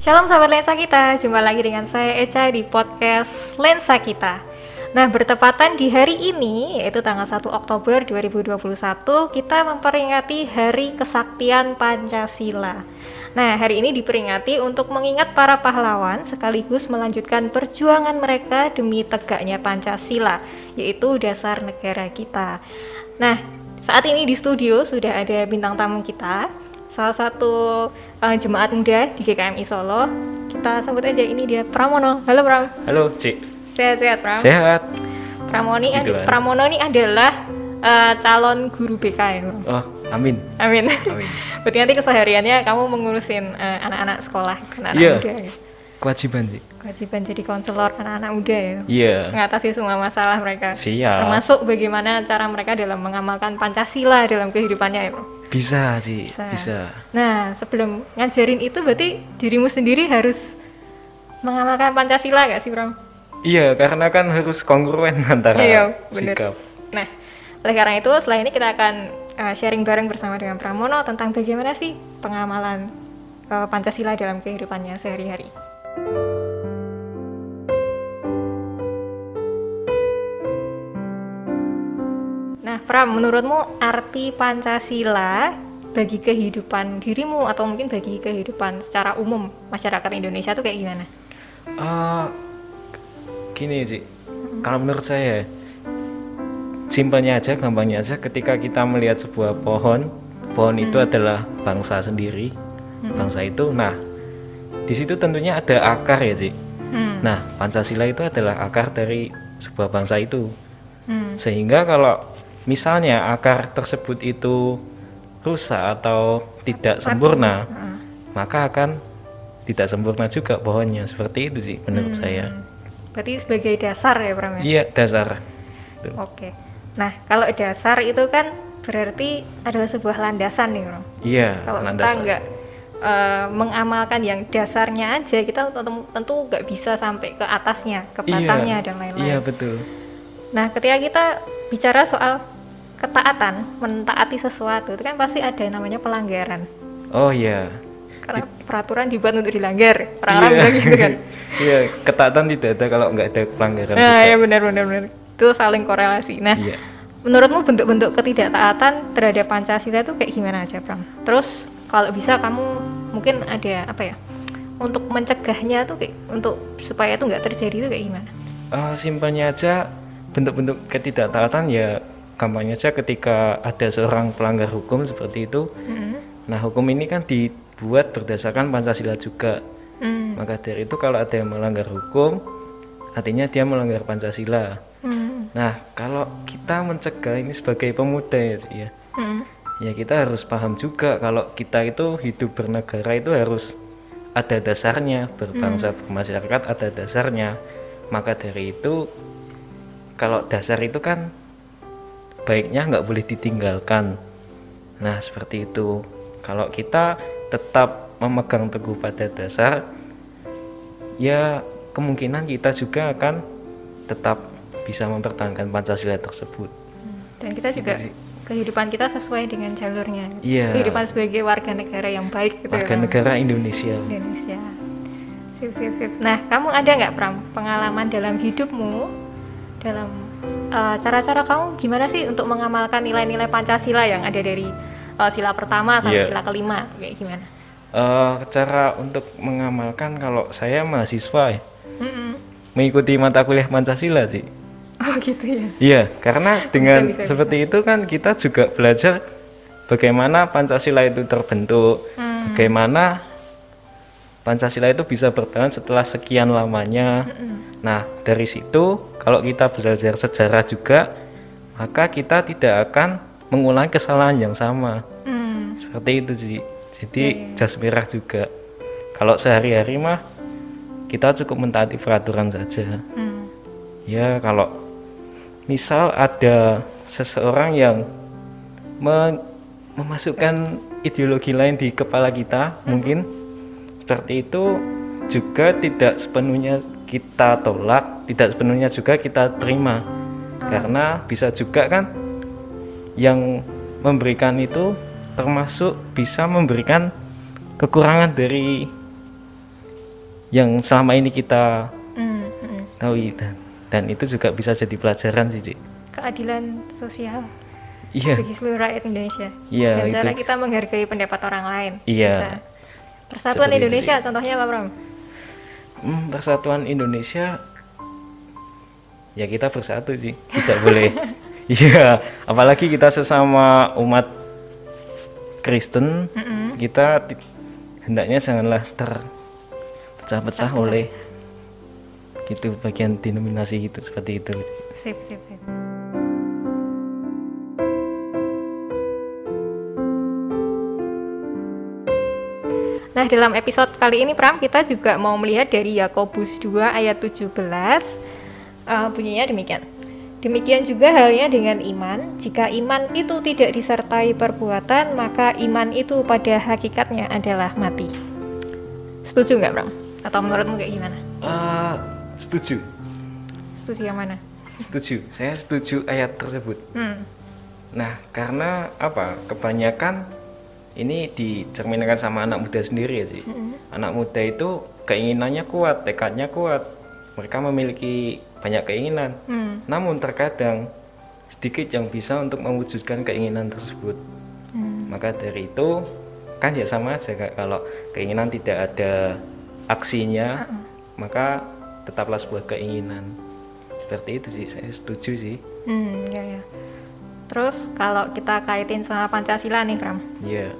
Shalom sahabat lensa kita, jumpa lagi dengan saya Eca di podcast Lensa Kita. Nah, bertepatan di hari ini, yaitu tanggal 1 Oktober 2021, kita memperingati Hari Kesaktian Pancasila. Nah, hari ini diperingati untuk mengingat para pahlawan sekaligus melanjutkan perjuangan mereka demi tegaknya Pancasila, yaitu dasar negara kita. Nah, saat ini di studio sudah ada bintang tamu kita, salah satu uh, jemaat muda di GKMI Solo. Kita sambut aja ini dia Pramono. Halo Pram. Halo, Cik. Sehat-sehat Pram. Sehat. Puji Tuhan. Pramono ini adalah uh, calon guru BK ya. Pram? Oh, amin. Amin. Amin. Berarti nanti kesehariannya kamu mengurusin uh, anak-anak sekolah, anak-anak Iya. muda. Ya. Kewajiban, Cik. Kewajiban jadi konselor anak-anak muda ya. Iya. Mengatasi semua masalah mereka. Siap. Termasuk bagaimana cara mereka dalam mengamalkan Pancasila dalam kehidupannya ya. Pram? Bisa, Cik. Bisa. Bisa. Nah, sebelum ngajarin itu berarti dirimu sendiri harus mengamalkan Pancasila gak sih, Bram? Iya, karena kan harus kongruen antara Iya, bener. sikap. Nah, oleh karena itu setelah ini kita akan uh, sharing bareng bersama dengan Pramono tentang bagaimana sih pengamalan uh, Pancasila dalam kehidupannya sehari-hari. Pram, menurutmu arti Pancasila bagi kehidupan dirimu atau mungkin bagi kehidupan secara umum masyarakat Indonesia itu kayak gimana? Eh, gini, Cik. Kalau menurut saya, simpelnya aja, gampangnya aja, ketika kita melihat sebuah pohon, pohon itu adalah bangsa sendiri, bangsa itu. Nah, di situ tentunya ada akar ya, Cik. Hmm. Nah, Pancasila itu adalah akar dari sebuah bangsa itu. Hmm. Sehingga kalau misalnya akar tersebut itu rusak atau tidak sempurna, Heeh. maka akan tidak sempurna juga pohonnya. Seperti itu sih menurut saya. Berarti sebagai dasar ya, Pram ya? Iya, dasar. Tuh. Oke. Nah, kalau dasar itu kan berarti adalah sebuah landasan nih, Bro. Iya, Kalau kita landasan. nggak eh, mengamalkan yang dasarnya aja, kita tentu tentu nggak bisa sampai ke atasnya, ke batangnya dan lain-lain. Iya, betul. Nah, ketika kita bicara soal ketaatan, mentaati sesuatu, itu kan pasti ada yang namanya pelanggaran. Oh iya. Karena peraturan dibuat untuk dilanggar. Orang-orang Iya. bilang gitu kan. Iya, ketaatan tidak ada kalau nggak ada pelanggaran. Nah, juga. ya benar benar benar. Itu saling korelasi. Nah, Iya. menurutmu bentuk-bentuk ketidaktaatan terhadap Pancasila itu kayak gimana aja, Pram? Terus kalau bisa kamu mungkin ada apa ya? Untuk mencegahnya tuh kayak untuk supaya itu nggak terjadi itu kayak gimana? Eh, simpelnya aja bentuk-bentuk ketidaktaatan ya gampangnya aja ketika ada seorang pelanggar hukum seperti itu Hmm. Nah, hukum ini kan dibuat berdasarkan Pancasila juga. Hmm. Maka dari itu kalau ada yang melanggar hukum, artinya dia melanggar Pancasila. Hmm. Nah, kalau kita mencegah ini sebagai pemuda ya, ya. Hmm. Ya kita harus paham juga kalau kita itu hidup bernegara itu harus ada dasarnya, berbangsa bermasyarakat ada dasarnya. Maka dari itu kalau dasar itu kan baiknya nggak boleh ditinggalkan. Nah seperti itu. Kalau kita tetap memegang teguh pada dasar, ya kemungkinan kita juga akan tetap bisa mempertahankan Pancasila tersebut. Dan kita juga kehidupan kita sesuai dengan jalurnya. Iya. Kehidupan sebagai warga negara yang baik gitu Warga ya. Negara Indonesia. Indonesia. Sip, sip, sip. Nah, kamu ada nggak Pram pengalaman dalam hidupmu dalam eh, cara-cara kamu gimana sih untuk mengamalkan nilai-nilai Pancasila yang ada dari eh, sila pertama sampai Iya. sila kelima kayak gimana? Eh, cara untuk mengamalkan kalau saya mahasiswa ya, Mm-mm. mengikuti mata kuliah Pancasila sih. Oh gitu ya. Iya, karena dengan bisa, seperti itu kan kita juga belajar bagaimana Pancasila itu terbentuk, Hmm. bagaimana Pancasila itu bisa bertahan setelah sekian lamanya. Nah, dari situ kalau kita belajar sejarah juga, maka kita tidak akan mengulangi kesalahan yang sama. Hmm. Seperti itu sih. Jadi jas merah juga. Kalau sehari-hari mah kita cukup mentaati peraturan saja. Hmm. Ya kalau misal ada seseorang yang me- memasukkan ideologi lain di kepala kita, mungkin seperti itu juga tidak sepenuhnya kita tolak, tidak sepenuhnya juga kita terima. Karena bisa juga kan yang memberikan itu termasuk bisa memberikan kekurangan dari yang selama ini kita Hmm, hmm. tahu dan, dan itu juga bisa jadi pelajaran sih Cik. keadilan sosial iya bagi seluruh rakyat Indonesia Iya, dan itu. cara kita menghargai pendapat orang lain Iya. Bisa. Persatuan Seperti itu Indonesia contohnya apa Pram? Hmm, persatuan Indonesia ya kita bersatu sih tidak boleh. Iya apalagi kita sesama umat Kristen Mm-mm. kita ti- hendaknya janganlah terpecah-pecah. oleh gitu bagian denominasi gitu seperti itu. Sip sip sip Nah, dalam episode kali ini Pram kita juga mau melihat dari Yakobus 2 ayat 17. Eh, bunyinya demikian. Demikian juga halnya dengan iman. Jika iman itu tidak disertai perbuatan, maka iman itu pada hakikatnya adalah mati. Setuju nggak, Pram? Atau menurutmu kayak gimana? Ah, setuju Setuju yang mana? setuju saya setuju ayat tersebut Hmm. Nah, karena apa? Kebanyakan ini dicerminkan sama anak muda sendiri ya sih. Anak muda itu keinginannya kuat, tekadnya kuat. Mereka memiliki banyak keinginan. Hmm. Namun terkadang sedikit yang bisa untuk mewujudkan keinginan tersebut. Hmm. Maka dari itu kan ya sama aja kalau keinginan tidak ada aksinya, maka tetaplah sebuah keinginan. Seperti itu sih, saya setuju sih. Hmm, ya ya. Terus kalau kita kaitin sama Pancasila nih, Pram. Iya.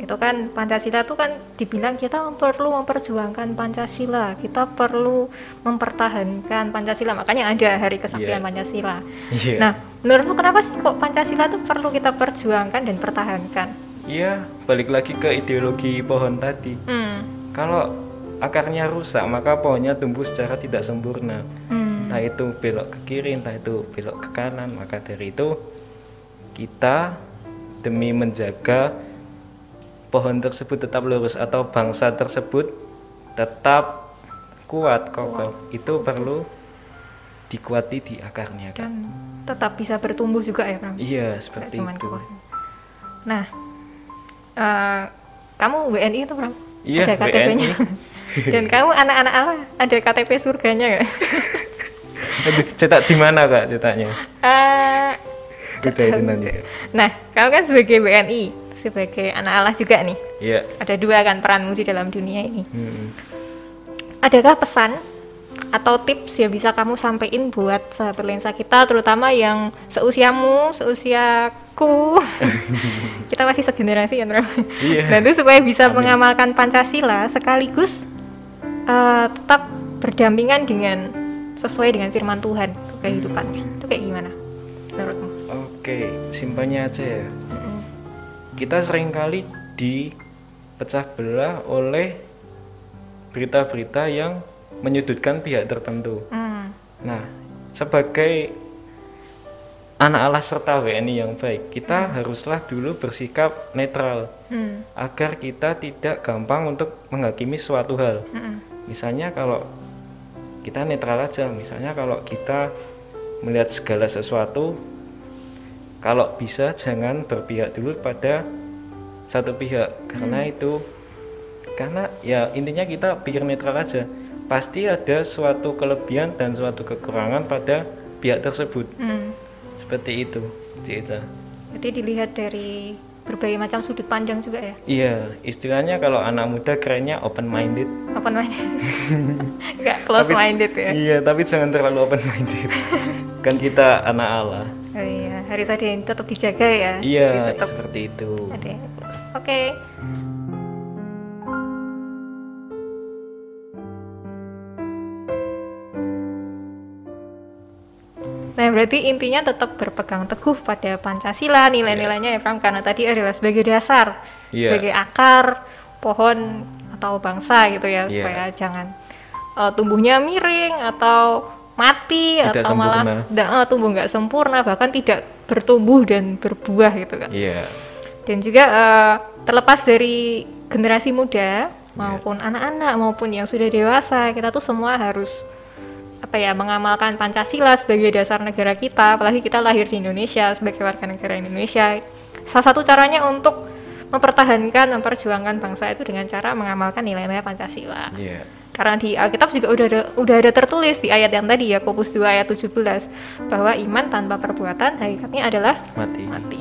Itu kan Pancasila tuh kan dibilang kita perlu memperjuangkan Pancasila, kita perlu mempertahankan Pancasila. Makanya ada Hari Kesaktian Iya. Pancasila. Iya. Nah, menurutmu kenapa sih kok Pancasila tuh perlu kita perjuangkan dan pertahankan? Iya, balik lagi ke ideologi pohon tadi. Hmm. Kalau akarnya rusak, maka pohonnya tumbuh secara tidak sempurna. Hmm. Entah itu belok ke kiri, entah itu belok ke kanan. Maka dari itu kita demi menjaga pohon tersebut tetap lurus atau bangsa tersebut tetap kuat kokoh, itu perlu dikuati di akarnya. Kak. Dan tetap bisa bertumbuh juga ya, Pram. Iya, seperti cuman itu. kuat. Nah, eh, kamu WNI itu Pram? Iya, ada KTP-nya. WNI. Dan kamu anak-anak Allah ada KTP surganya nggak? Aduh, cetak di mana kak cetaknya? Eh, Udah itu nanti. nah, kamu kan sebagai WNI, sebagai anak Allah juga nih. Iya. Ada dua kan peranmu di dalam dunia ini. Hmm. Adakah pesan atau tips yang bisa kamu sampaikan buat sahabat lensa kita, terutama yang seusiamu, seusiaku, kita masih segenerasi Bro? Iya. Nah, itu supaya bisa mengamalkan Pancasila sekaligus eh, tetap berdampingan dengan sesuai dengan firman Tuhan untuk kehidupannya. Itu kayak gimana menurutmu? Oke, simpelnya aja ya. Kita sering kali dipecah belah oleh berita-berita yang menyudutkan pihak tertentu. Hmm. Nah, sebagai anak Allah serta WNI yang baik, kita haruslah dulu bersikap netral Hmm. agar kita tidak gampang untuk menghakimi suatu hal. Mm-mm. Misalnya kalau kita netral aja, misalnya kalau kita melihat segala sesuatu, kalau bisa jangan berpihak dulu pada satu pihak, karena itu, karena ya intinya kita pikir netral aja, pasti ada suatu kelebihan dan suatu kekurangan pada pihak tersebut, Hmm. seperti itu, Cica. Jadi dilihat dari berbagai macam sudut pandang juga ya. Iya, istilahnya kalau anak muda kerennya open minded. Open minded. Enggak close minded ya. Iya, tapi jangan terlalu open minded. kan kita anak Allah. Oh iya, harus ada yang tetap dijaga ya. Iya, tetap seperti itu. ada yang close. Nah, berarti intinya tetap berpegang teguh pada Pancasila, nilai-nilainya ya, Pram, karena tadi adalah sebagai dasar, Iya. sebagai akar pohon atau bangsa gitu ya, Iya. supaya jangan eh, tumbuhnya miring atau mati Tidak atau malah sempurna. nggak, eh, tumbuh nggak sempurna, bahkan tidak bertumbuh dan berbuah gitu kan. Iya. Dan juga eh, terlepas dari generasi muda maupun anak-anak maupun yang sudah dewasa, kita tuh semua harus apa ya mengamalkan Pancasila sebagai dasar negara kita, apalagi kita lahir di Indonesia sebagai warga negara Indonesia. Salah satu caranya untuk mempertahankan, memperjuangkan bangsa itu dengan cara mengamalkan nilai-nilai Pancasila. Iya. Karena di Alkitab juga udah ada, udah ada tertulis di ayat yang tadi ya, Yakobus 2 ayat 17 bahwa iman tanpa perbuatan hakikatnya adalah Mati. mati.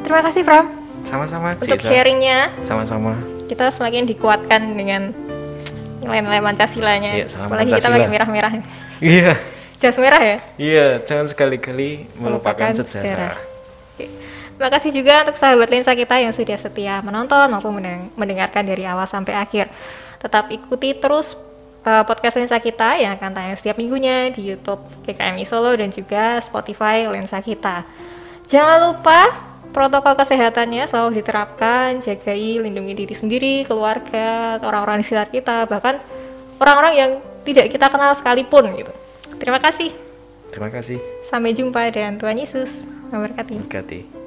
Terima kasih Pram Sama-sama, untuk Cisa. sharingnya. Sama-sama. Kita semakin dikuatkan dengan nilai-nilai Pancasilanya. Iya, Apalagi kita Pancasila. pakai merah-merah. Iya. Jas merah ya? Iya, jangan sekali-kali melupakan Melupakan sejarah. Oke. Terima kasih juga untuk sahabat lensa kita yang sudah setia menonton maupun mendeng- mendengarkan dari awal sampai akhir. Tetap ikuti terus uh, podcast lensa kita yang akan tayang setiap minggunya di YouTube GKMI Solo dan juga Spotify lensa kita. Jangan lupa protokol kesehatannya selalu diterapkan, jagai, lindungi diri sendiri, keluarga, orang-orang di sekitar kita, bahkan orang-orang yang tidak kita kenal sekalipun gitu. Terima kasih. Terima kasih. Sampai jumpa dan Tuhan Yesus memberkati. Berkati.